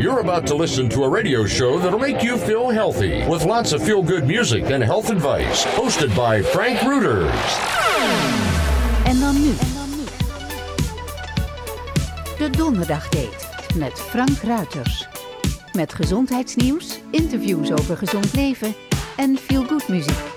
You're about to listen to a radio show that'll make you feel healthy with lots of feel good music and health advice. Hosted by Frank Reuters. En dan nu. De Donderdagdate met Frank Ruiters. Met gezondheidsnieuws, interviews over gezond leven en feel good muziek.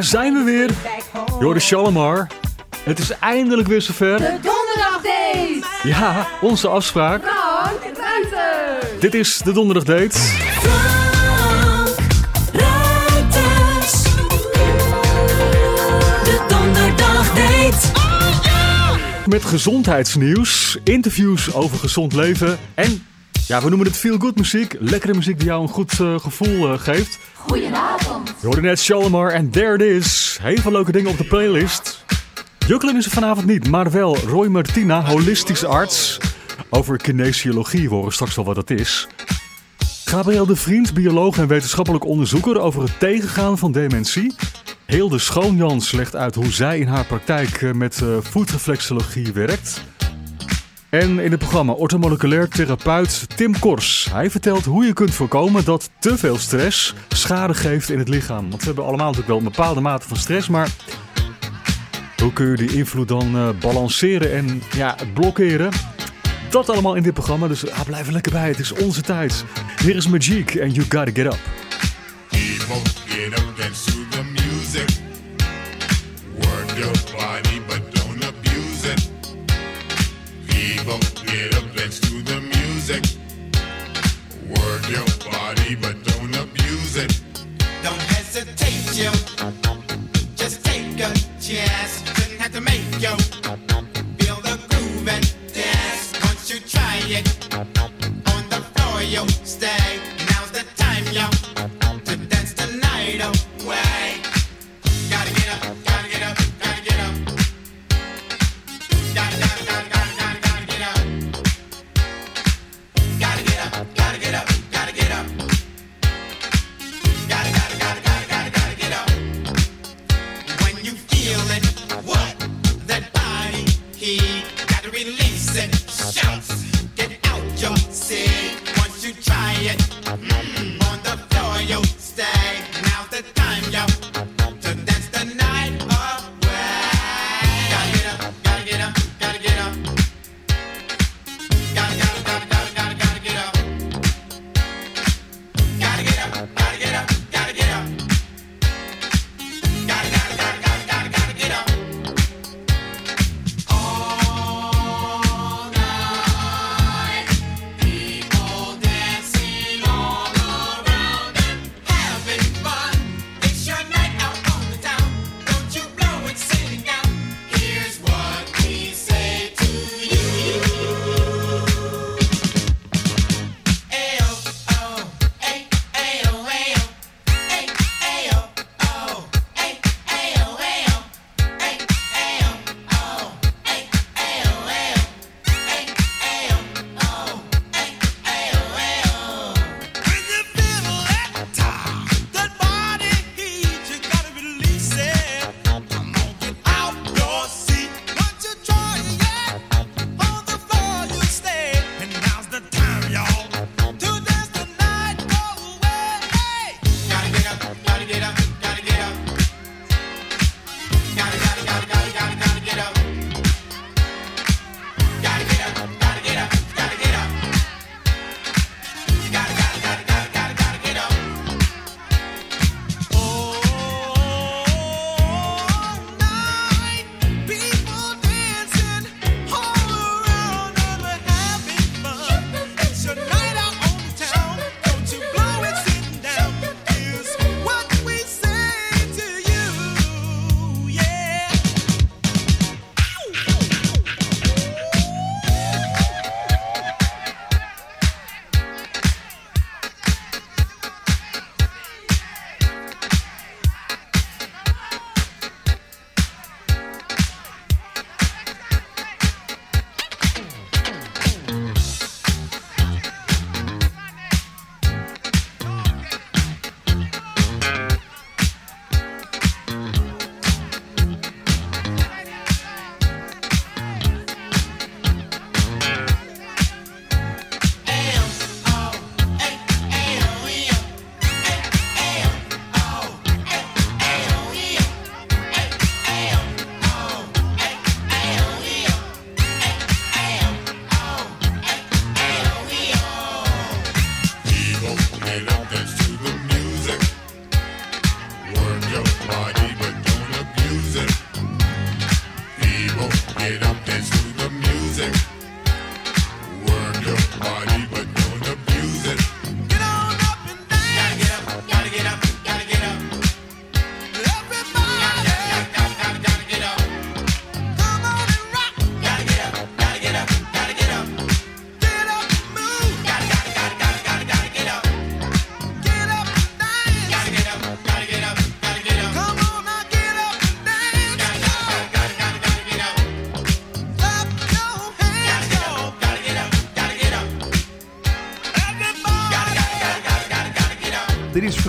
Daar zijn we weer. Joris Shalomar. Het is eindelijk weer zover. De Donderdag Date. Ja, onze afspraak. Frank het! Dit is de donderdagdate. Frank Met gezondheidsnieuws, interviews over gezond leven en... Ja, we noemen het feel good muziek. Lekkere muziek die jou een goed eh, gevoel eh, geeft. Je hoorde net en There It Is. Heel veel leuke dingen op de playlist. Jukkelen is er vanavond niet, maar wel Roy Martina, holistische arts. Over kinesiologie, we horen straks wel wat dat is. Gabriel de Vriend, bioloog en wetenschappelijk onderzoeker over het tegengaan van dementie. Hilde Schoonjans legt uit hoe zij in haar praktijk eh, met voetreflexologie werkt. En in het programma orthomoleculair therapeut Tim Kors. Hij vertelt hoe je kunt voorkomen dat te veel stress schade geeft in het lichaam. Want we hebben allemaal natuurlijk wel een bepaalde mate van stress, maar hoe kun je die invloed dan uh, balanceren en ja, blokkeren? Dat allemaal in dit programma, dus blijf er lekker bij. Het is onze tijd. Hier is Magic en You Gotta Get Up. But don't abuse it. Don't hesitate, yo. Just take a chance.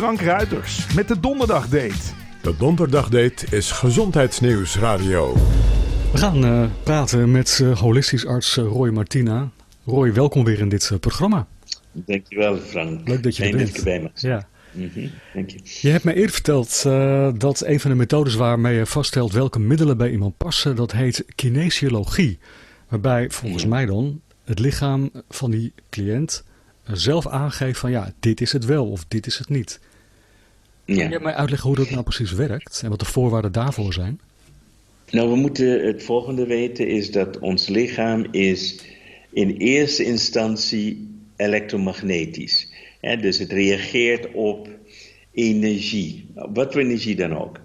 Frank Ruiters met de Donderdagdate. De Donderdagdate is Gezondheidsnieuws Radio. We gaan uh, praten met uh, holistisch arts uh, Roy Martina. Roy, welkom weer in dit programma. Dankjewel Frank. Leuk dat je Fijn er dat bent. ik erbij mag zijn. Ja. Mm -hmm. Dank je. Je hebt mij eerder verteld dat een van de methodes waarmee je vaststelt welke middelen bij iemand passen, dat heet kinesiologie. Waarbij volgens ja. mij dan het lichaam van die cliënt zelf aangeeft van ja, dit is het wel of dit is het niet. Ja. Kun je mij uitleggen hoe dat nou precies werkt en wat de voorwaarden daarvoor zijn? Nou, we moeten het volgende weten is dat ons lichaam is in eerste instantie elektromagnetisch. Hè, dus het reageert op energie. Wat voor energie dan ook.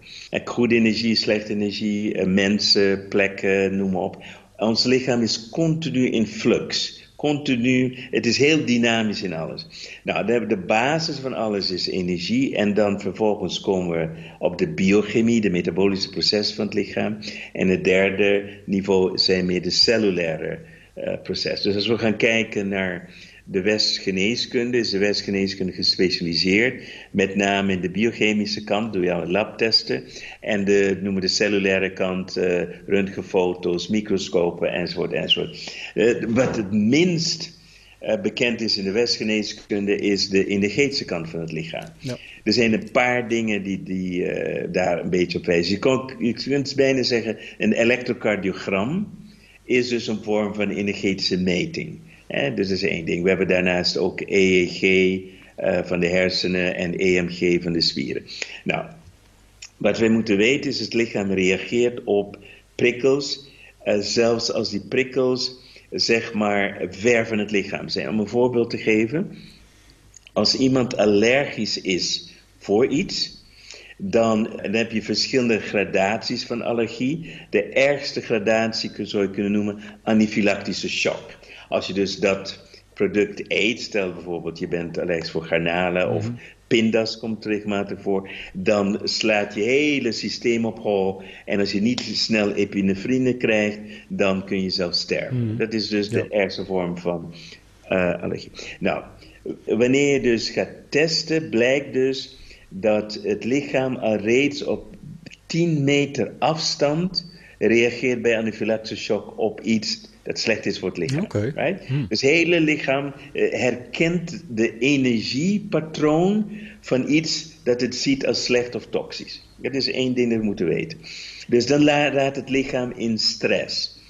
Goede energie, slechte energie, mensen, plekken, noem maar op. Ons lichaam is continu in flux. Continu, het is heel dynamisch in alles. Nou, de, basis van alles is energie. En dan vervolgens komen we op de biochemie, de metabolische processen van het lichaam. En het derde niveau zijn meer de cellulaire uh, processen. Dus als we gaan kijken naar de westgeneeskunde, is de westgeneeskunde gespecialiseerd. Met name in de biochemische kant doe je al labtesten. En de, noemen de cellulaire kant, uh, röntgenfoto's, microscopen enzovoort enzovoort. Uh, wat het minst uh, bekend is in de westgeneeskunde is de energetische kant van het lichaam. Ja. Er zijn een paar dingen die, die daar een beetje op wijzen. Je, kon, je kunt bijna zeggen, een elektrocardiogram is dus een vorm van energetische meting. Dus dat is één ding. We hebben daarnaast ook EEG uh, van de hersenen en EMG van de spieren. Nou, wat wij moeten weten is, het lichaam reageert op prikkels, uh, zelfs als die prikkels, zeg maar, ver van het lichaam zijn. Om een voorbeeld te geven, als iemand allergisch is voor iets, dan, dan, heb je verschillende gradaties van allergie. De ergste gradatie zou je kunnen noemen anafylactische shock. Als je dus dat product eet, stel bijvoorbeeld je bent allergisch voor garnalen of pindas komt regelmatig voor, dan slaat je hele systeem op hol. En als je niet snel epinefrine krijgt, dan kun je zelf sterven. Mm. Dat is dus ja. de ergste vorm van uh, allergie. Nou, wanneer je dus gaat testen, blijkt dus dat het lichaam al reeds op 10 meter afstand reageert bij anafylactische shock op iets dat slecht is voor het lichaam. Okay. Right? Hmm. Dus het hele lichaam uh, herkent de energiepatroon van iets dat het ziet als slecht of toxisch. Dat is één ding dat we moeten weten. Dus dan raakt het lichaam in stress.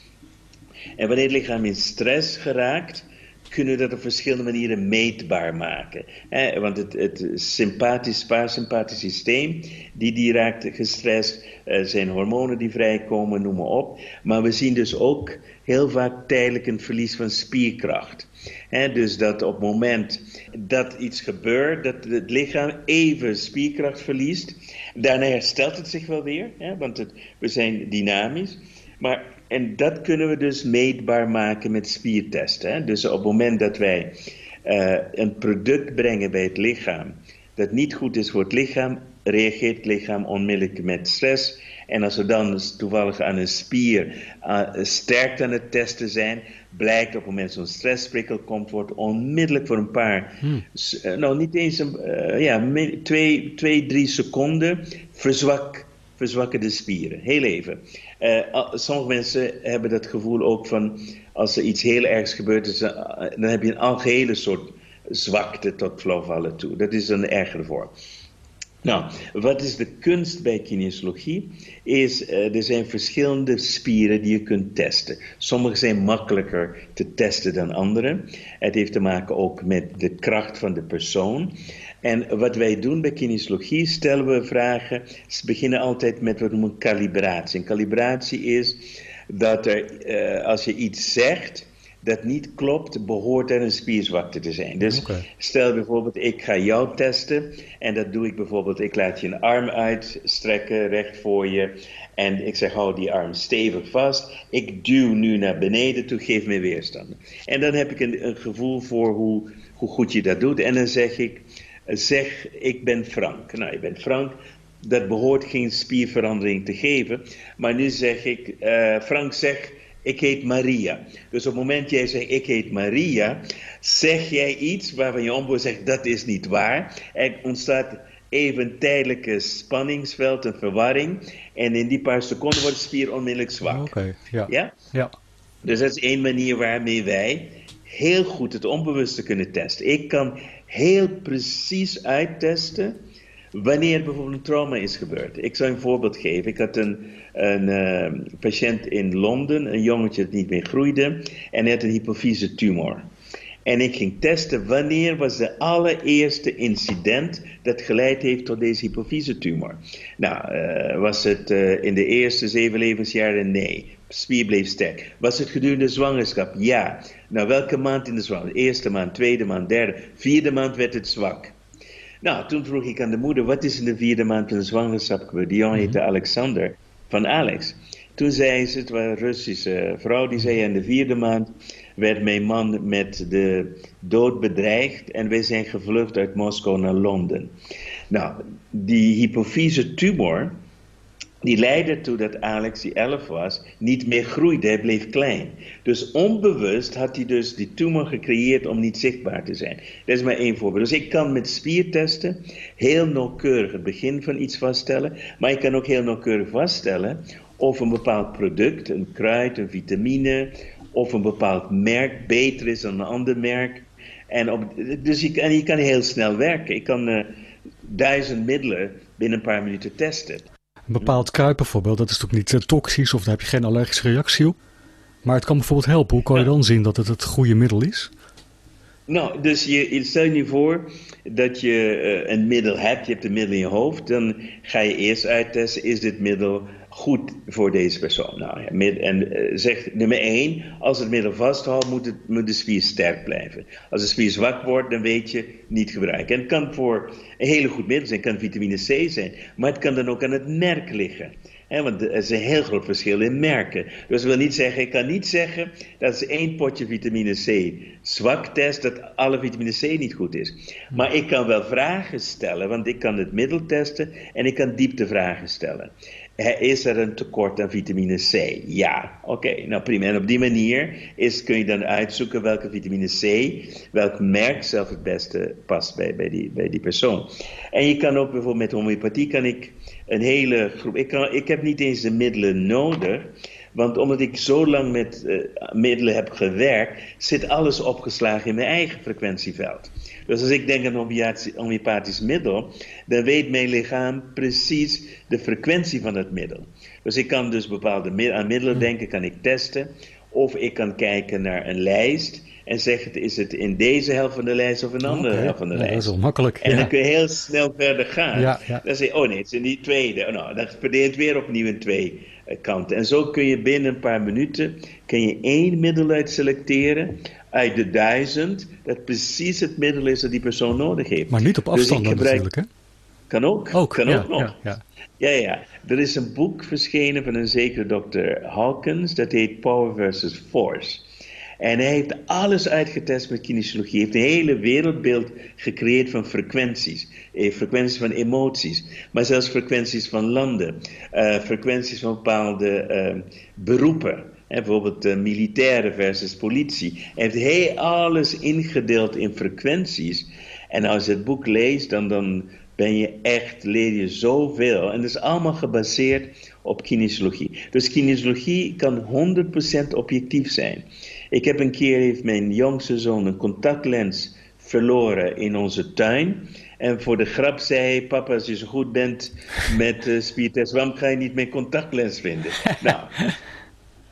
En wanneer het lichaam in stress geraakt, kunnen we dat op verschillende manieren meetbaar maken. Eh, want het, het sympathisch, parasympathisch systeem, die, die raakt gestrest, er zijn hormonen die vrijkomen, noem maar op. Maar we zien dus ook heel vaak tijdelijk een verlies van spierkracht. Dus dat op het moment dat iets gebeurt, dat het lichaam even spierkracht verliest. Daarna herstelt het zich wel weer, want het, we zijn dynamisch. Maar, en dat kunnen we dus meetbaar maken met spiertesten. Dus op het moment dat wij uh, een product brengen bij het lichaam dat niet goed is voor het lichaam, reageert het lichaam onmiddellijk met stress. En als we dan toevallig aan een spier uh, sterk aan het testen zijn, blijkt op het moment zo'n stressprikkel komt, wordt onmiddellijk voor een paar, hmm. uh, nou niet eens een, uh, ja, twee, twee, drie seconden verzwak, verzwakken de spieren. Heel even. sommige mensen hebben dat gevoel ook van, als er iets heel ergs gebeurt, is, dan heb je een algehele soort zwakte tot flauwvallen toe. Dat is een ergere vorm. Nou, wat is de kunst bij kinesiologie? Is, uh, er zijn verschillende spieren die je kunt testen. Sommige zijn makkelijker te testen dan andere. Het heeft te maken ook met de kracht van de persoon. En wat wij doen bij kinesiologie, stellen we vragen. Ze beginnen altijd met wat we noemen kalibratie. Kalibratie is dat er, uh, als je iets zegt dat niet klopt, behoort er een spierzwakte te zijn. Dus okay. stel bijvoorbeeld, ik ga jou testen en dat doe ik bijvoorbeeld, ik laat je een arm uitstrekken recht voor je en ik zeg, hou die arm stevig vast. Ik duw nu naar beneden toe, geef me weerstand. En dan heb ik een, een gevoel voor hoe, hoe goed je dat doet en dan zeg ik, zeg, ik ben Frank. Nou, je bent Frank, dat behoort geen spierverandering te geven. Maar nu zeg ik, uh, Frank zeg, Ik heet Maria. Dus op het moment jij zegt ik heet Maria, zeg jij iets waarvan je ombewust zegt dat is niet waar. Er ontstaat even een tijdelijke spanningsveld, een verwarring. En in die paar seconden wordt de spier onmiddellijk zwak. Oké, ja. Ja? ja. Dus dat is één manier waarmee wij heel goed het onbewuste kunnen testen. Ik kan heel precies uittesten wanneer bijvoorbeeld een trauma is gebeurd. Ik zal een voorbeeld geven. Ik had een, een eh, patiënt in Londen, een jongetje dat niet meer groeide, en hij had een hypofyse tumor. En ik ging testen wanneer was de allereerste incident dat geleid heeft tot deze hypofyse tumor. Nou, uh, was het uh, in de eerste zeven levensjaren? Nee. Spier bleef sterk. Was het gedurende zwangerschap? Ja. Nou, welke maand in de zwangerschap? Eerste maand, tweede maand, derde, vierde maand werd het zwak. Nou, toen vroeg ik aan de moeder, wat is in de vierde maand van de zwangerschap gebeurd? Die jongen heette Alexander, van Alex. Toen zei ze, het was een Russische vrouw, die zei in de vierde maand werd mijn man met de dood bedreigd en wij zijn gevlucht uit Moskou naar Londen. Nou, die hypofyse tumor, die leidde ertoe dat Alex, die 11 was, niet meer groeide. Hij bleef klein. Dus onbewust had hij dus die tumor gecreëerd om niet zichtbaar te zijn. Dat is maar één voorbeeld. Dus ik kan met spiertesten heel nauwkeurig het begin van iets vaststellen. Maar ik kan ook heel nauwkeurig vaststellen of een bepaald product, een kruid, een vitamine, of een bepaald merk beter is dan een ander merk. En, op, dus je, en je kan heel snel werken. Ik kan uh, duizend middelen binnen een paar minuten testen. Een bepaald kruid bijvoorbeeld, dat is toch niet uh, toxisch of daar heb je geen allergische reactie op. Maar het kan bijvoorbeeld helpen. Hoe kan je dan zien dat het het goede middel is? Nou, dus je, stel je voor dat je uh, een middel hebt, je hebt een middel in je hoofd, dan ga je eerst uittesten, is dit middel goed voor deze persoon. Nou, ja, en uh, zegt nummer 1, als het middel vasthoudt, moet, het, de spier sterk blijven. Als de spier zwak wordt, dan weet je niet gebruiken. En het kan voor een hele goed middel zijn, het kan vitamine C zijn, maar het kan dan ook aan het merk liggen. Want er is een heel groot verschil in merken. Dus dat wil niet zeggen, ik kan niet zeggen dat als één potje vitamine C zwak test, dat alle vitamine C niet goed is. Maar ik kan wel vragen stellen, want ik kan het middel testen en ik kan dieptevragen stellen. Is er een tekort aan vitamine C? Ja, oké, nou prima. En op die manier is, kun je dan uitzoeken welke vitamine C, welk merk zelf het beste past bij, bij, die, bij die persoon. En je kan ook bijvoorbeeld met homeopathie kan ik een hele groep. Ik, kan, ik heb niet eens de middelen nodig. Want omdat ik zo lang met uh, middelen heb gewerkt, zit alles opgeslagen in mijn eigen frequentieveld. Dus als ik denk aan een homeopathisch middel, dan weet mijn lichaam precies de frequentie van het middel. Dus ik kan dus bepaalde aan middelen denken, kan ik testen. Of ik kan kijken naar een lijst en zeggen, is het in deze helft van de lijst of een andere okay. helft van de ja, lijst. Dat is wel makkelijk. En ja. dan kun je heel snel verder gaan. Ja. Dan zeg je, oh nee, het is in die tweede. Oh, nou, dan verdeelt het weer opnieuw in twee uh, kanten. En zo kun je binnen een paar minuten kun je één middel uit selecteren uit de duizend, dat precies het middel is dat die persoon nodig heeft. Maar niet op afstand dus natuurlijk, hè? Kan ook. Ook, kan ja, ook nog. Ja, ja. Ja, ja. Er is een boek verschenen van een zekere dokter Hawkins, dat heet Power versus Force. En hij heeft alles uitgetest met kinesiologie. Hij heeft een hele wereldbeeld gecreëerd van frequenties. Eh, frequenties van emoties. Maar zelfs frequenties van landen. Uh, frequenties van bepaalde uh, beroepen. En bijvoorbeeld uh, militairen versus politie. Hij heeft heel alles ingedeeld in frequenties. En als je het boek leest, dan, dan ben je echt, leer je zoveel. En dat is allemaal gebaseerd op kinesiologie. Dus kinesiologie kan 100% objectief zijn. Ik heb een keer, heeft mijn jongste zoon een contactlens verloren in onze tuin. En voor de grap zei hij, papa, als je zo goed bent met uh, spiertest, waarom ga je niet mijn contactlens vinden? nou,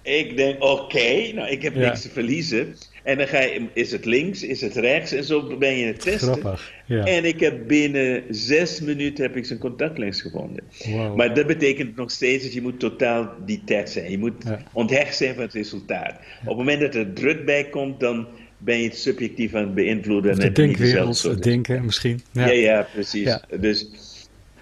ik denk, oké, okay, nou, ik heb Ja. niks te verliezen. En dan ga je, is het links, is het rechts? En zo ben je het testen. Grappig. Ja. En ik heb binnen zes minuten heb ik zijn contactlens gevonden. Wow. Maar dat betekent nog steeds dat je moet totaal detached zijn. Je moet Ja. onthecht zijn van het resultaat. Op het moment dat er druk bij komt, dan ben je het subjectief aan het beïnvloeden. En de denkwereld, het denken misschien. Ja, ja, precies. Dus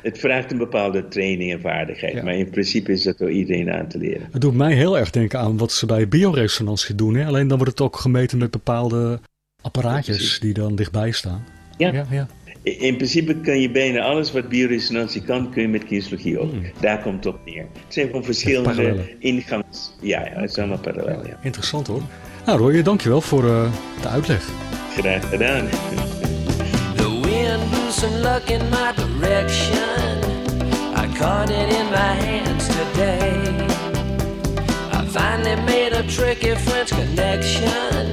het vraagt een bepaalde training en vaardigheid. Ja. Maar in principe is dat door iedereen aan te leren. Het doet mij heel erg denken aan wat ze bij bioresonantie doen. Hè? Alleen dan wordt het ook gemeten met bepaalde apparaatjes die dan dichtbij staan. Ja. ja, In principe kan je bijna alles wat bioresonantie kan, kun je met kinesologie ook. Daar komt het op neer. Het zijn gewoon verschillende ingangs... Ja, ja, het is allemaal parallel, ja. Interessant hoor. Nou Roy, dankjewel voor eh, de uitleg. Graag gedaan. The wind blew some luck in my direction. Caught it in my hands today. I finally made a tricky French connection.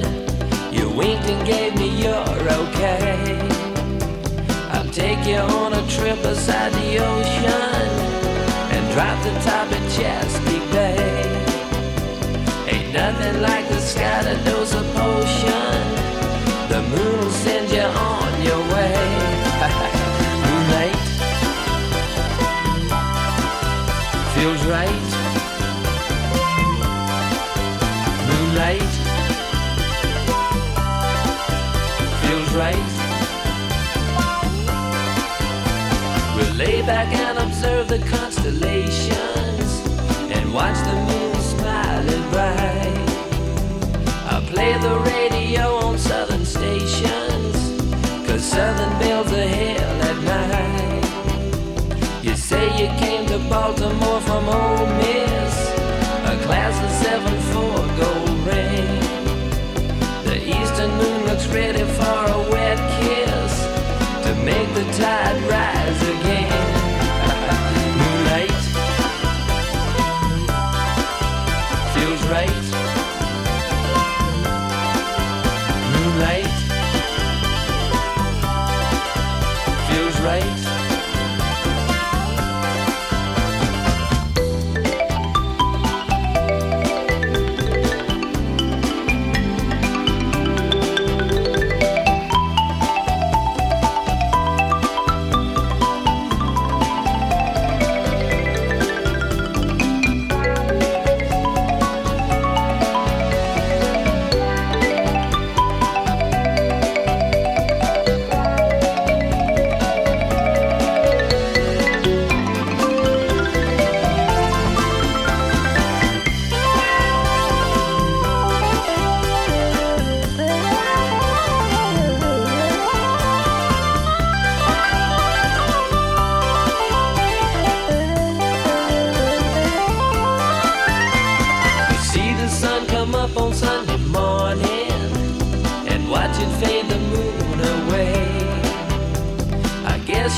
You winked and gave me your okay. I'll take you on a trip beside the ocean and drop the top in Chesapeake Bay. Ain't nothing like the sky to dose a potion. The moon will right. Moonlight feels right. We'll lay back and observe the constellations and watch the moon smiling bright. I'll play the radio on southern stations, cause southern bells are hell at night. You say you came to Baltimore from Ole Miss, a class of 7-4 gold ring. The eastern moon looks ready for a wet kiss to make the tide rise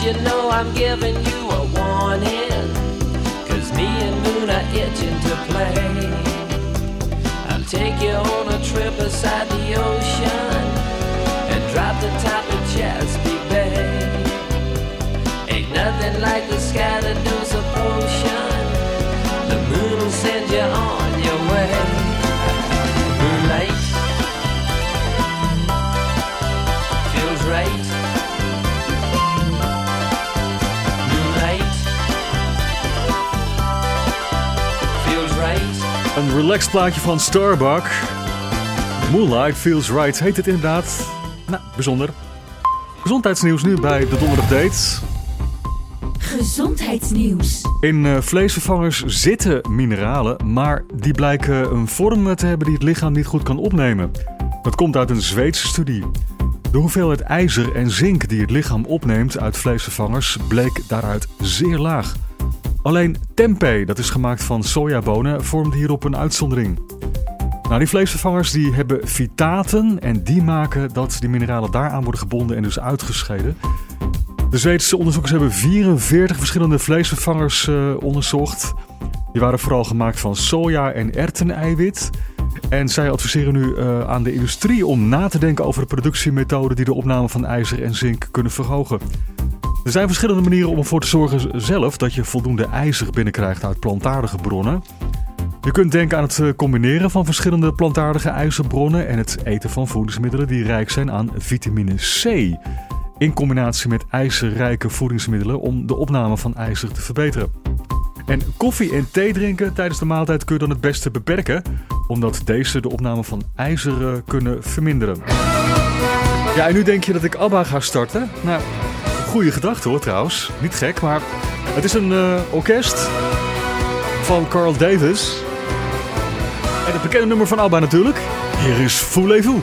you know I'm giving you a warning, cause me and moon are itching to play. I'll take you on a trip beside the ocean and drop the top of Chesapeake Bay. Ain't nothing like the sky to do a potion. The moon will send you on Een relaxed plaatje van Starbuck. Moonlight Feels Right heet het inderdaad. Nou, bijzonder. Gezondheidsnieuws nu bij de Donderdag Date. Gezondheidsnieuws. In eh, vleesvervangers zitten mineralen, maar die blijken een vorm te hebben die het lichaam niet goed kan opnemen. Dat komt uit een Zweedse studie. De hoeveelheid ijzer en zink die het lichaam opneemt uit vleesvervangers bleek daaruit zeer laag. Alleen tempeh, dat is gemaakt van sojabonen, vormt hierop een uitzondering. Nou, die vleesvervangers die hebben fitaten en die maken dat die mineralen daaraan worden gebonden en dus uitgescheiden. De Zweedse onderzoekers hebben 44 verschillende vleesvervangers eh, onderzocht. Die waren vooral gemaakt van soja en erwteneiwit. En zij adviseren nu eh, aan de industrie om na te denken over de productiemethoden die de opname van ijzer en zink kunnen verhogen. Er zijn verschillende manieren om ervoor te zorgen zelf dat je voldoende ijzer binnenkrijgt uit plantaardige bronnen. Je kunt denken aan het eh, combineren van verschillende plantaardige ijzerbronnen en het eten van voedingsmiddelen die rijk zijn aan vitamine C. In combinatie met ijzerrijke voedingsmiddelen om de opname van ijzer te verbeteren. En koffie en thee drinken tijdens de maaltijd kun je dan het beste beperken, omdat deze de opname van ijzer eh, kunnen verminderen. Ja, en nu denk je dat ik ABBA ga starten? Nou, goede gedachte hoor trouwens. Niet gek, maar het is een eh, orkest van Carl Davis. En het bekende nummer van ABBA natuurlijk. Hier is Voulez-vous.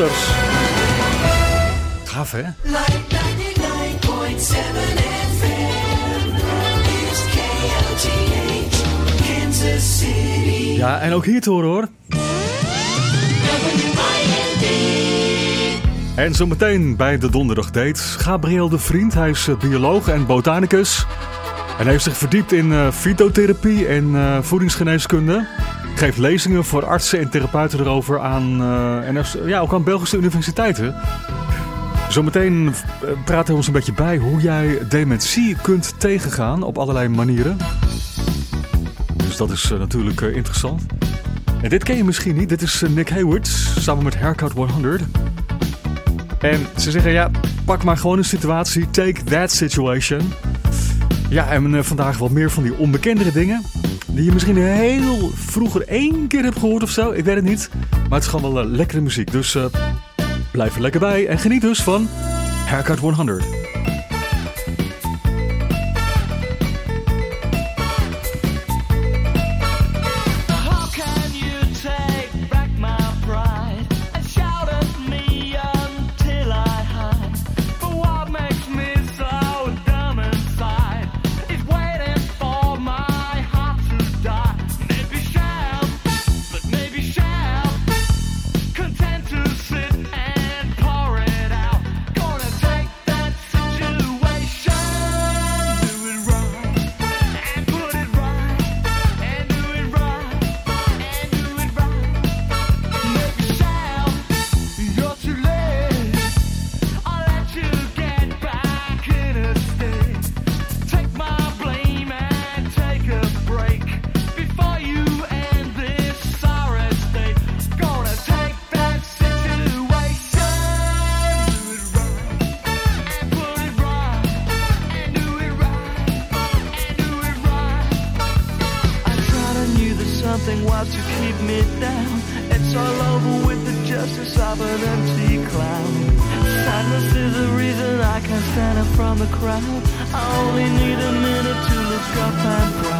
Anders. Gaaf, hè? Ja, en ook hier te horen hoor. En zometeen bij de donderdag date Gabriel de Vriend. Hij is eh, bioloog en botanicus. En hij heeft zich verdiept in uh, fytotherapie en uh, voedingsgeneeskunde. Geeft lezingen voor artsen en therapeuten erover aan, en ja, ook aan Belgische universiteiten. Zometeen praten we ons een beetje bij hoe jij dementie kunt tegengaan op allerlei manieren. Dus dat is natuurlijk interessant. En dit ken je misschien niet. Dit is Nick Hayward samen met Haircut 100. En ze zeggen, ja, pak maar gewoon een situatie. Take that situation. Ja, en vandaag wat meer van die onbekendere dingen. Die je misschien heel vroeger één keer hebt gehoord of zo. Ik weet het niet. Maar het is gewoon wel uh, lekkere muziek. Dus uh, blijf er lekker bij. En geniet dus van Haircut 100. standing from the crowd. I only need a minute to look up and proud.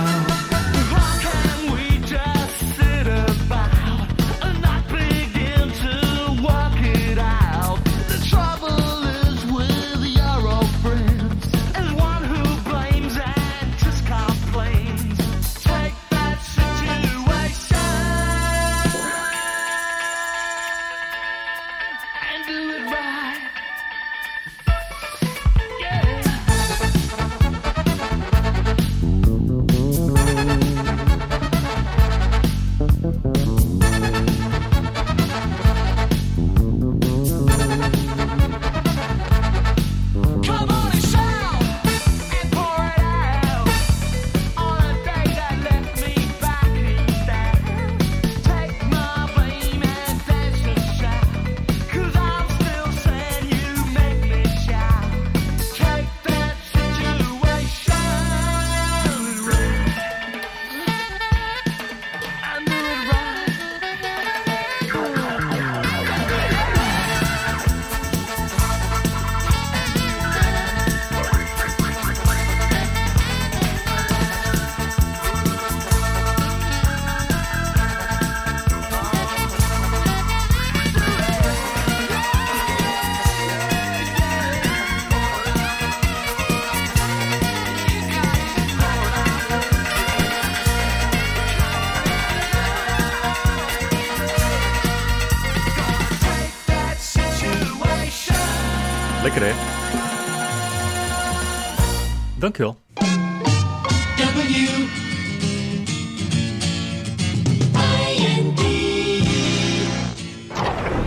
Dankjewel.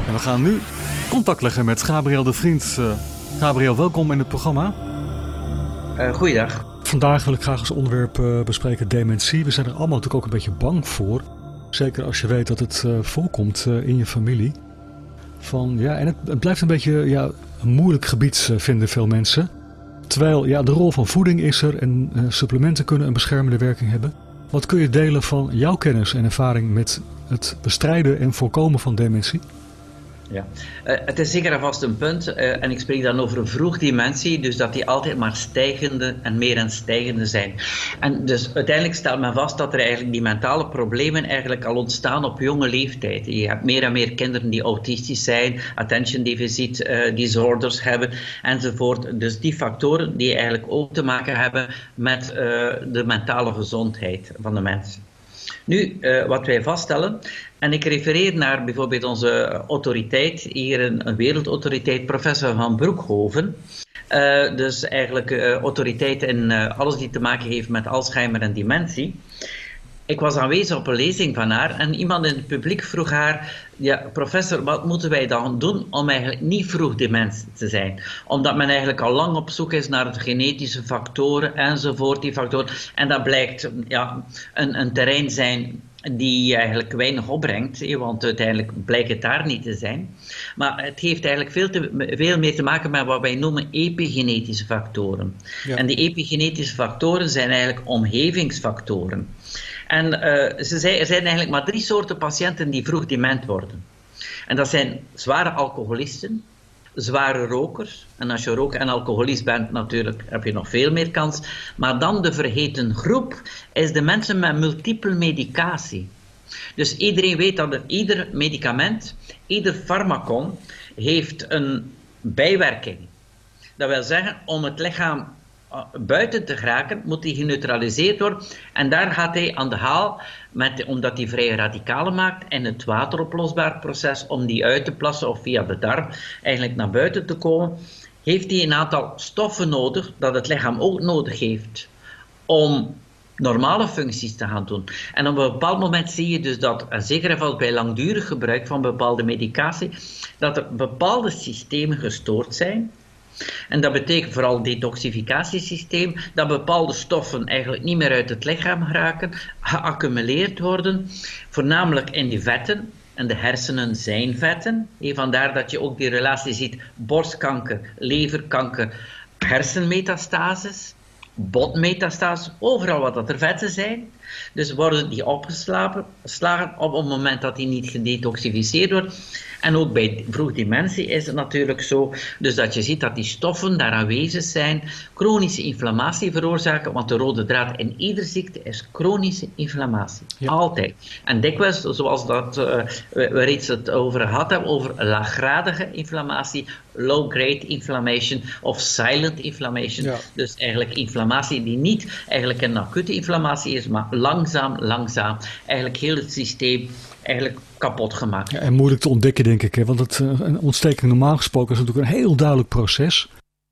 En we gaan nu contact leggen met Gabriel de Vriend. Uh, Gabriel, welkom in het programma. Uh, goeiedag. Vandaag wil ik graag als onderwerp uh, bespreken dementie. We zijn er allemaal natuurlijk ook een beetje bang voor. Zeker als je weet dat het voorkomt in je familie. Van, ja, en het, het blijft een beetje ja, een moeilijk gebied, eh, vinden veel mensen. Terwijl ja, de rol van voeding is er en uh, supplementen kunnen een beschermende werking hebben. Wat kun je delen van jouw kennis en ervaring met het bestrijden en voorkomen van dementie? Ja, uh, het is zeker en vast een punt, uh, en ik spreek dan over een vroegdimensie, dus dat die altijd maar stijgende en meer en stijgende zijn. En dus uiteindelijk stelt men vast dat er eigenlijk die mentale problemen eigenlijk al ontstaan op jonge leeftijd. Je hebt meer en meer kinderen die autistisch zijn, attention deficit uh, disorders hebben enzovoort. Dus die factoren die eigenlijk ook te maken hebben met de mentale gezondheid van de mens. Nu, uh, wat wij vaststellen, en ik refereer naar bijvoorbeeld onze autoriteit, hier een, wereldautoriteit, professor Van Broekhoven. Uh, dus eigenlijk uh, autoriteit in alles die te maken heeft met Alzheimer en dementie. Ik was aanwezig op een lezing van haar en iemand in het publiek vroeg haar: Ja, professor, wat moeten wij dan doen om eigenlijk niet vroeg dement te zijn? Omdat men eigenlijk al lang op zoek is naar de genetische factoren enzovoort, die factoren. En dat blijkt ja, een, een terrein zijn die eigenlijk weinig opbrengt, want uiteindelijk blijkt het daar niet te zijn. Maar het heeft eigenlijk veel, te, veel meer te maken met wat wij noemen epigenetische factoren. Ja. En die epigenetische factoren zijn eigenlijk omgevingsfactoren. En uh, ze zei, er zijn eigenlijk maar drie soorten patiënten die vroeg dement worden. En dat zijn zware alcoholisten, zware rokers. En als je roker en alcoholist bent, natuurlijk heb je nog veel meer kans. Maar dan de vergeten groep is de mensen met multiple medicatie. Dus iedereen weet dat er ieder medicament, ieder farmacon, heeft een bijwerking. Dat wil zeggen, om het lichaam buiten te geraken, moet die geneutraliseerd worden. En daar gaat hij aan de haal, met, omdat hij vrije radicalen maakt en het wateroplosbaar proces om die uit te plassen of via de darm eigenlijk naar buiten te komen, heeft hij een aantal stoffen nodig dat het lichaam ook nodig heeft om normale functies te gaan doen. En op een bepaald moment zie je dus dat, en zeker geval bij langdurig gebruik van bepaalde medicatie, dat er bepaalde systemen gestoord zijn en dat betekent vooral het detoxificatiesysteem, dat bepaalde stoffen eigenlijk niet meer uit het lichaam geraken, geaccumuleerd worden, voornamelijk in die vetten. En de hersenen zijn vetten. En vandaar dat je ook die relatie ziet: borstkanker, leverkanker, hersenmetastases, botmetastases, overal wat dat er vetten zijn. Dus worden die opgeslagen op het moment dat die niet gedetoxificeerd wordt. En ook bij vroegdementie is het natuurlijk zo, dus dat je ziet dat die stoffen daar aanwezig zijn, chronische inflammatie veroorzaken, want de rode draad in iedere ziekte is chronische inflammatie. Altijd. En dikwijls, zoals dat, uh, we, we reeds het over gehad hebben, over laaggradige inflammatie, low-grade inflammation of silent inflammation. Ja. Dus eigenlijk inflammatie die niet eigenlijk een acute inflammatie is, maar langzaam, langzaam eigenlijk heel het systeem eigenlijk kapot gemaakt. Ja, en moeilijk te ontdekken, denk ik. Hè? Want het, eh, een ontsteking normaal gesproken is natuurlijk een heel duidelijk proces.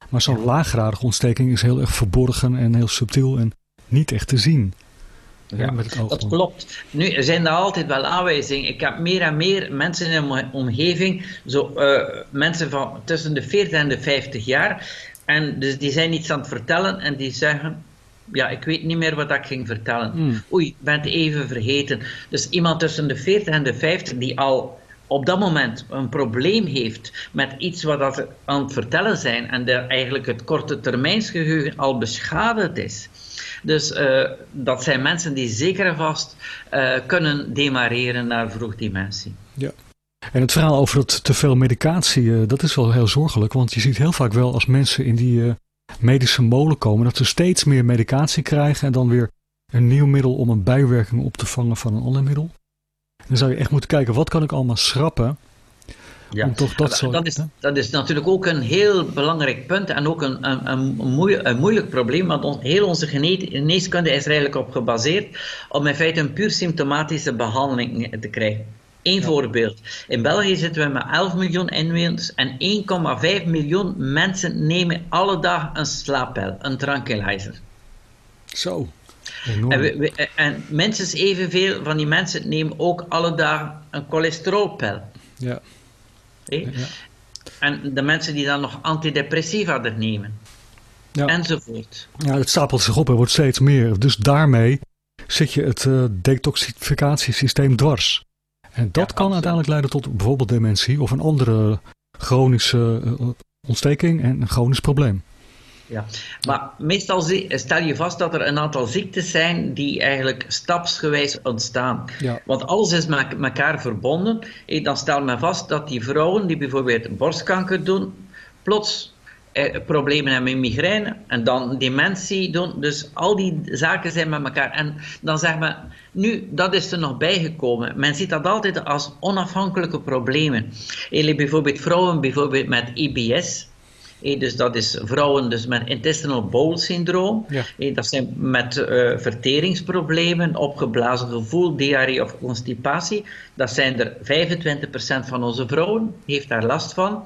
Maar zo'n laaggradige ontsteking is heel erg verborgen en heel subtiel en niet echt te zien. Ja, met het oog dat klopt. Nu zijn er altijd wel aanwijzingen. Ik heb meer en meer mensen in mijn omgeving, zo, uh, mensen van tussen de 40 en de 50 jaar. En dus die zijn iets aan het vertellen en die zeggen: ja, ik weet niet meer wat ik ging vertellen. Mm. Oei, ik ben het even vergeten. Dus iemand tussen de 40 en de 50 die al op dat moment een probleem heeft met iets wat dat aan het vertellen zijn en de, eigenlijk het korte termijnsgeheugen al beschadigd is. Dus uh, dat zijn mensen die zeker en vast uh, kunnen demareren naar vroegdementie. Ja. En het verhaal over het te veel medicatie, uh, dat is wel heel zorgelijk. Want je ziet heel vaak wel als mensen in die medische molen komen, dat ze steeds meer medicatie krijgen en dan weer een nieuw middel om een bijwerking op te vangen van een ander middel. Dan zou je echt moeten kijken, wat kan ik allemaal schrappen ja, toch dat, is, dat is natuurlijk ook een heel belangrijk punt en ook een, een, een, moeilijk, een moeilijk probleem, want on, heel onze geneeskunde is er eigenlijk op gebaseerd om in feite een puur symptomatische behandeling te krijgen. Eén voorbeeld. In België zitten we met 11 miljoen inwoners en 1,5 miljoen mensen nemen alle dag een slaappel, een tranquilizer. Zo. En, we, we, en minstens evenveel van die mensen nemen ook alle dag een cholesterolpil. Ja. Ja. En de mensen die dan nog antidepressiva er nemen. Ja. Enzovoort. Ja, het stapelt zich op en wordt steeds meer. Dus daarmee zit je het uh, detoxificatiesysteem dwars. En dat ja, kan uiteindelijk leiden tot bijvoorbeeld dementie of een andere chronische uh, ontsteking en een chronisch probleem. Ja, maar meestal stel je vast dat er een aantal ziektes zijn die eigenlijk stapsgewijs ontstaan. Ja. Want alles is met elkaar verbonden. Dan stel men vast dat die vrouwen die bijvoorbeeld borstkanker doen, plots eh, problemen hebben met migraine en dan dementie doen. Dus al die zaken zijn met elkaar. En dan zeg men, nu, dat is er nog bijgekomen. Men ziet dat altijd als onafhankelijke problemen. Eh, bijvoorbeeld vrouwen bijvoorbeeld met IBS. Dus dat is vrouwen dus met intestinal bowel syndroom. Ja. Dat zijn met eh, verteringsproblemen, opgeblazen gevoel, diarree of constipatie. Dat zijn er 25% van onze vrouwen, heeft daar last van.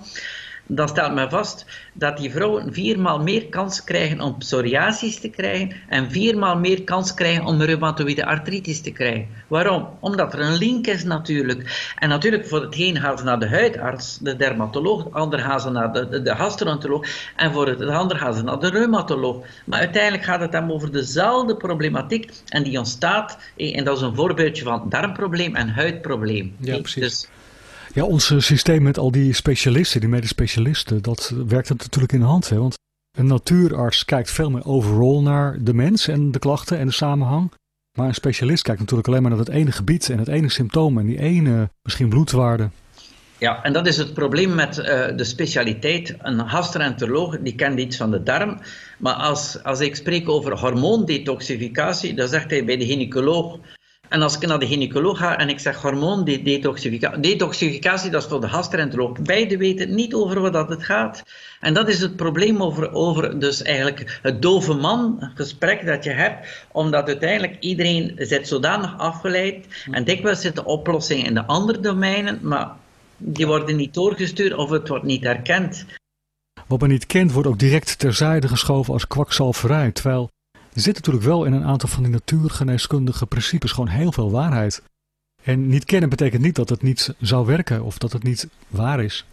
Dan stelt men vast dat die vrouwen viermaal meer kans krijgen om psoriasis te krijgen en viermaal meer kans krijgen om reumatoïde artritis te krijgen. Waarom? Omdat er een link is natuurlijk. En natuurlijk voor het een gaan ze naar de huidarts, de dermatoloog, de ander gaan ze naar de, de, de gastroenteroloog en voor het ander gaan ze naar de reumatoloog. Maar uiteindelijk gaat het dan over dezelfde problematiek en die ontstaat, eh, en dat is een voorbeeldje van darmprobleem en huidprobleem. Ja, precies. Dus Ja, ons eh, systeem met al die specialisten, die medisch specialisten, dat werkt het natuurlijk in de hand. Hè? Want een natuurarts kijkt veel meer overal naar de mens en de klachten en de samenhang. Maar een specialist kijkt natuurlijk alleen maar naar het ene gebied en het ene symptoom en die ene misschien bloedwaarde. Ja, en dat is het probleem met eh, de specialiteit. Een gastroenteroloog die kent iets van de darm. Maar als, als ik spreek over hormoondetoxificatie, dan zegt hij bij de gynaecoloog. En als ik naar de gynaecoloog ga en ik zeg hormoondetoxificatie. Detoxificatie, dat is voor de gastroenteroloog. Beide weten niet over wat dat het gaat. En dat is het probleem over, over dus eigenlijk het dove man gesprek dat je hebt. Omdat uiteindelijk iedereen zit zodanig afgeleid. En dikwijls zit de oplossing in de andere domeinen. Maar die worden niet doorgestuurd of het wordt niet erkend. Wat men niet kent wordt ook direct terzijde geschoven als kwakzalverij. Terwijl er zit natuurlijk wel in een aantal van die natuurgeneeskundige principes gewoon heel veel waarheid. En niet kennen betekent niet dat het niet zou werken of dat het niet waar is.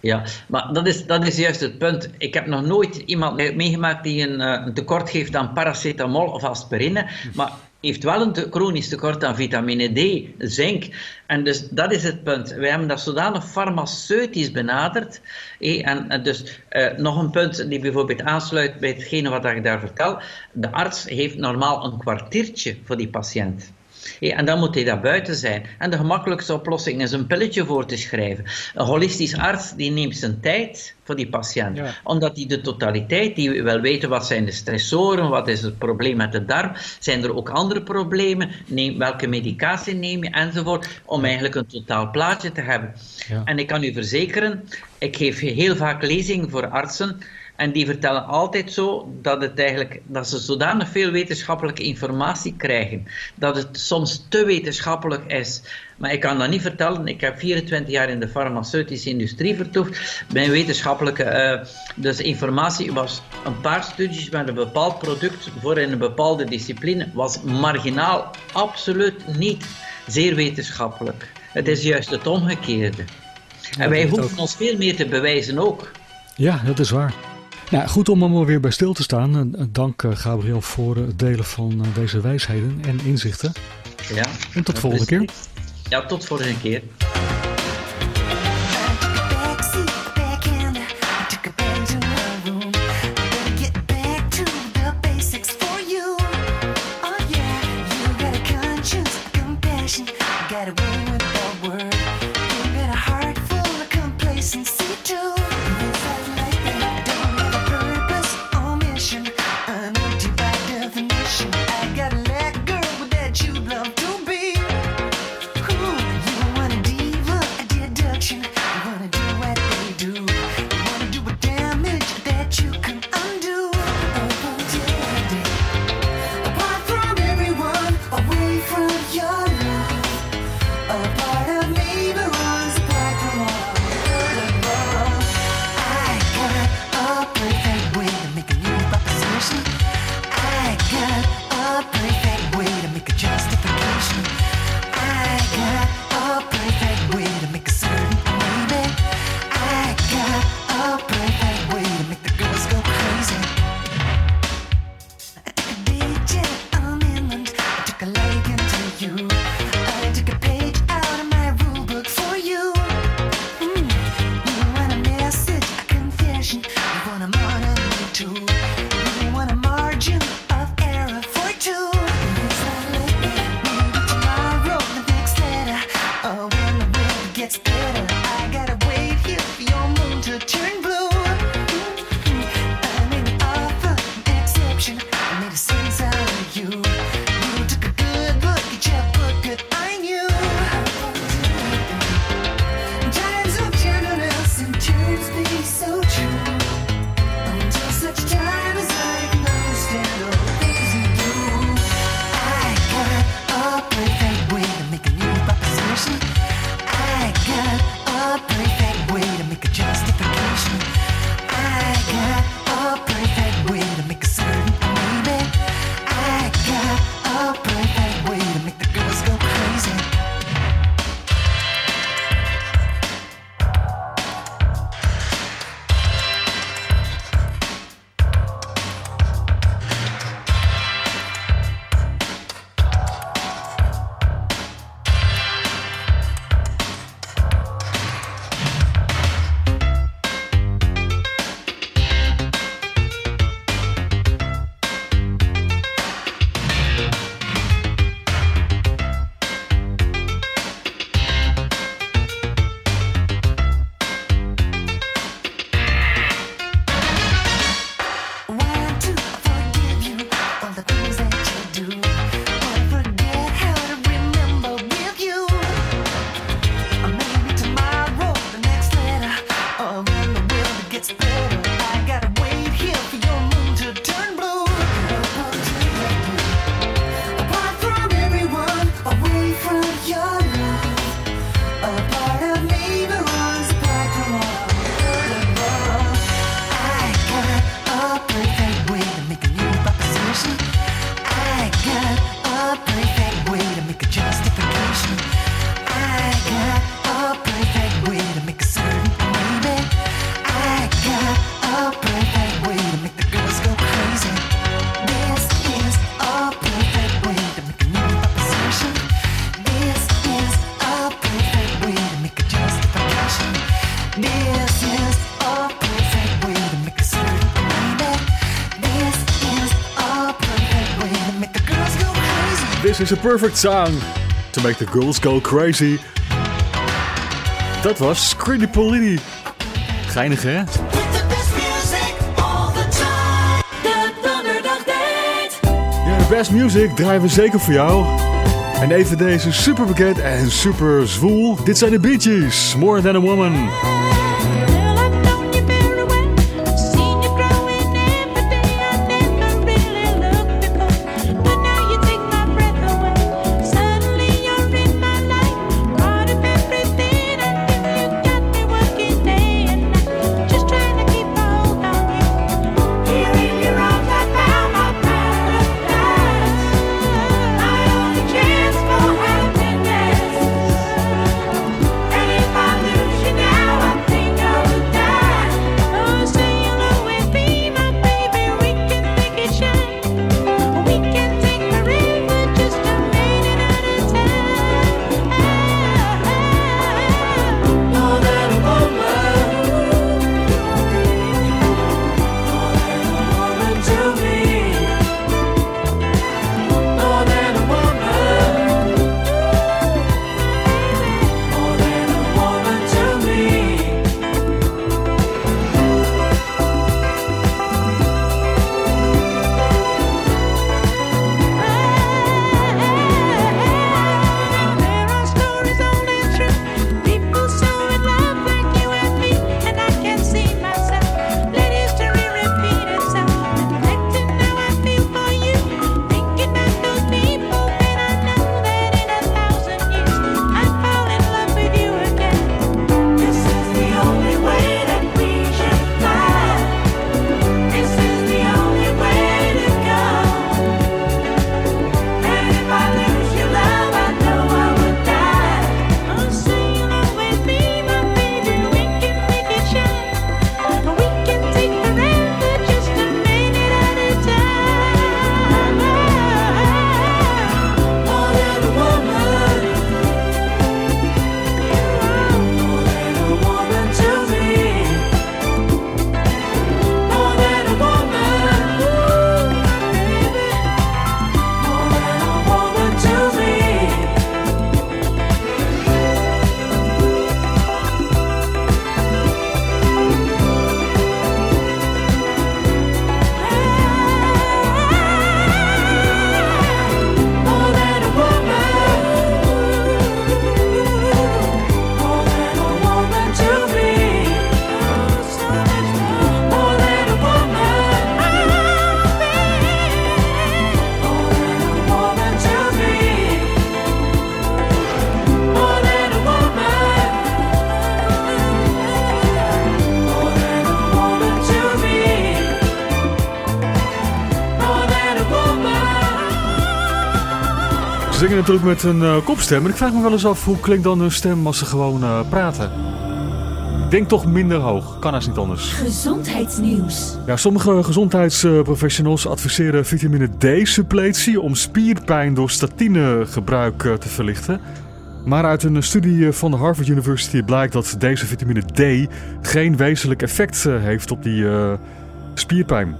Ja, maar dat is, dat is juist het punt. Ik heb nog nooit iemand meegemaakt die een, eh, een tekort geeft aan paracetamol of aspirine, maar heeft wel een chronisch tekort aan vitamine D, zink. En dus dat is het punt. Wij hebben dat zodanig farmaceutisch benaderd. En, en dus eh, nog een punt die bijvoorbeeld aansluit bij hetgene wat ik daar vertel. De arts heeft normaal een kwartiertje voor die patiënt. En dan moet hij daar buiten zijn. En de gemakkelijkste oplossing is een pilletje voor te schrijven. Een holistisch arts die neemt zijn tijd voor die patiënt. Ja. Omdat hij de totaliteit, die wil weten wat zijn de stressoren, wat is het probleem met de darm, zijn er ook andere problemen, neem, welke medicatie neem je enzovoort, om eigenlijk een totaal plaatje te hebben. Ja. En ik kan u verzekeren, ik geef heel vaak lezingen voor artsen. En die vertellen altijd zo dat, het eigenlijk, dat ze zodanig veel wetenschappelijke informatie krijgen, dat het soms te wetenschappelijk is. Maar ik kan dat niet vertellen. Ik heb 24 jaar in de farmaceutische industrie vertoefd. Mijn wetenschappelijke eh, dus informatie was een paar studies met een bepaald product voor in een bepaalde discipline, was marginaal, absoluut niet zeer wetenschappelijk. Het is juist het omgekeerde. En wij hoeven ons veel meer te bewijzen ook. Ja, dat is waar. Nou, goed om er maar weer bij stil te staan. Eh, Dank eh, Gabriel voor het delen van eh, deze wijsheden en inzichten. Ja. En tot de volgende keer. Ja, tot volgende keer. gets better. is a perfect song to make the girls go crazy. Dat was Screeny Polini. Geinig, hè? Ja, The best music draaien we zeker voor jou. En even deze super bekend en super zwoel. Dit zijn de Beaches, More Than A Woman. Natuurlijk met een uh, kopstem. En ik vraag me wel eens af hoe klinkt dan hun stem als ze gewoon uh, praten. Ik denk toch minder hoog. Kan als niet anders. Gezondheidsnieuws. Ja, sommige gezondheidsprofessionals adviseren vitamine D-suppletie om spierpijn door statinegebruik te verlichten. Maar uit een studie van de Harvard University blijkt dat deze vitamine D geen wezenlijk effect heeft op die uh, spierpijn.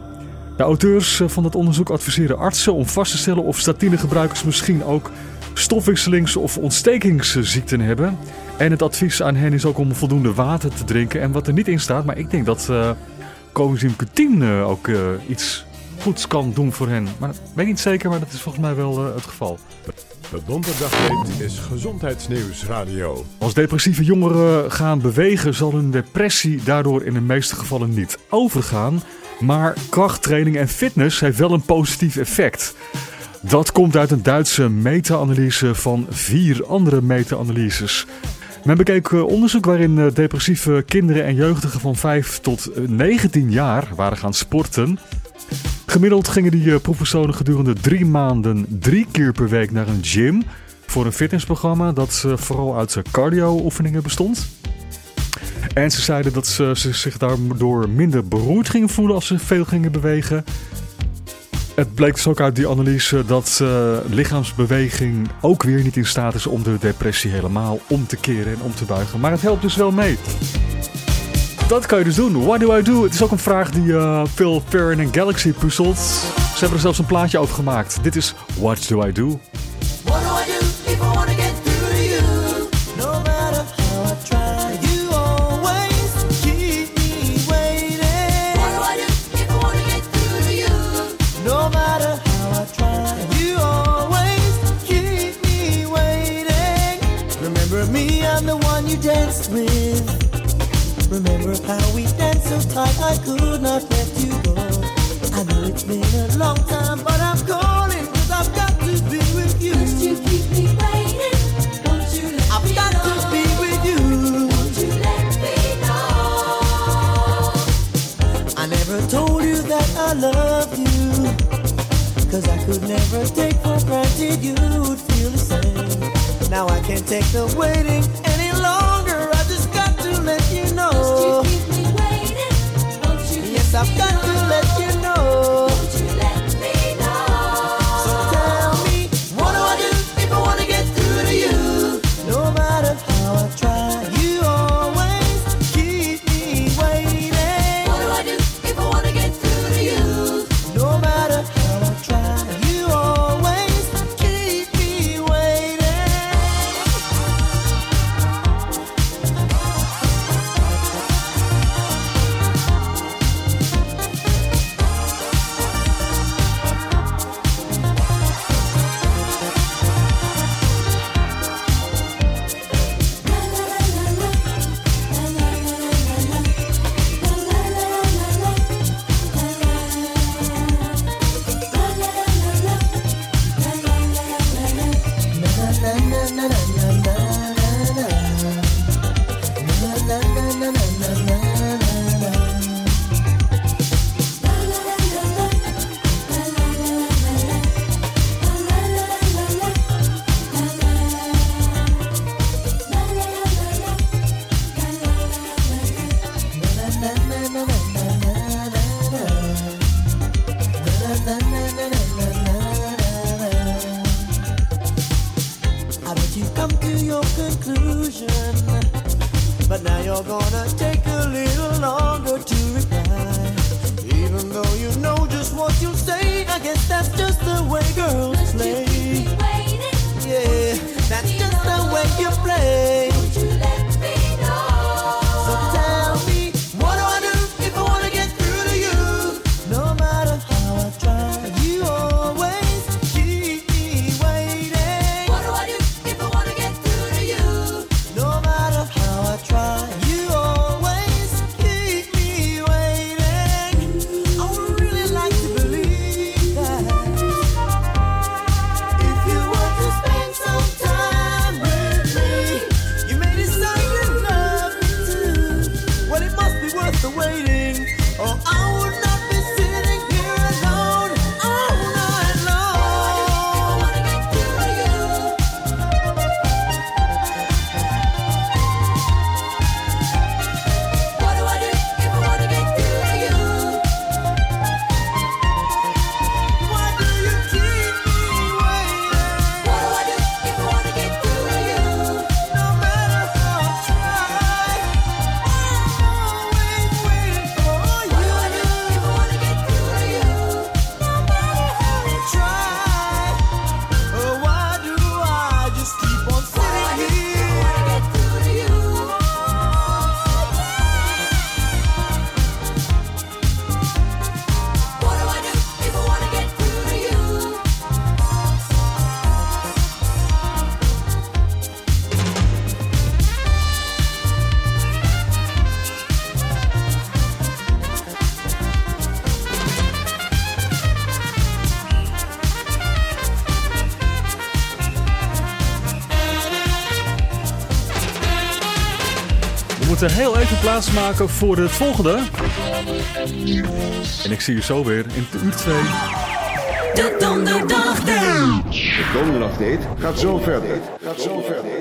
De auteurs van het onderzoek adviseren artsen om vast te stellen of statinegebruikers misschien ook stofwisselings- of ontstekingsziekten hebben. En het advies aan hen is ook om voldoende water te drinken. En wat er niet in staat, maar ik denk dat uh, coenzym Q10 uh, ook uh, iets goeds kan doen voor hen. Maar dat weet ik niet zeker, maar dat is volgens mij wel het geval. De donderdagdate is Gezondheidsnieuws Radio. Als depressieve jongeren gaan bewegen, zal hun depressie daardoor in de meeste gevallen niet overgaan. Maar krachttraining en fitness heeft wel een positief effect. Dat komt uit een Duitse meta-analyse van vier andere meta-analyses. Men bekeek onderzoek waarin depressieve kinderen en jeugdigen van 5 tot 19 jaar waren gaan sporten. Gemiddeld gingen die proefpersonen gedurende drie maanden drie keer per week naar een gym voor een fitnessprogramma dat vooral uit cardio-oefeningen bestond. En ze zeiden dat ze, ze zich daardoor minder beroerd gingen voelen als ze veel gingen bewegen. Het bleek dus ook uit die analyse dat uh, lichaamsbeweging ook weer niet in staat is om de depressie helemaal om te keren en om te buigen. Maar het helpt dus wel mee. Dat kan je dus doen. What do I do? Het is ook een vraag die Phil Perrin en Galaxy puzzelt. Ze hebben er zelfs een plaatje over gemaakt. Dit is What do I do Remember how we danced so tight I could not let you go. I know it's been a long time, but I'm calling cause I've got to be with you. First you keep me waiting, won't you let I've me got know? to be with you. Won't you let me know? I never told you that I love you. Cause I could never take for granted you would feel the same. Now I can't take the waiting I've got moeten heel even plaatsmaken voor het volgende. En ik zie je zo weer in uur 2. De donderdag. De. Gaat zo verder. Gaat zo verder.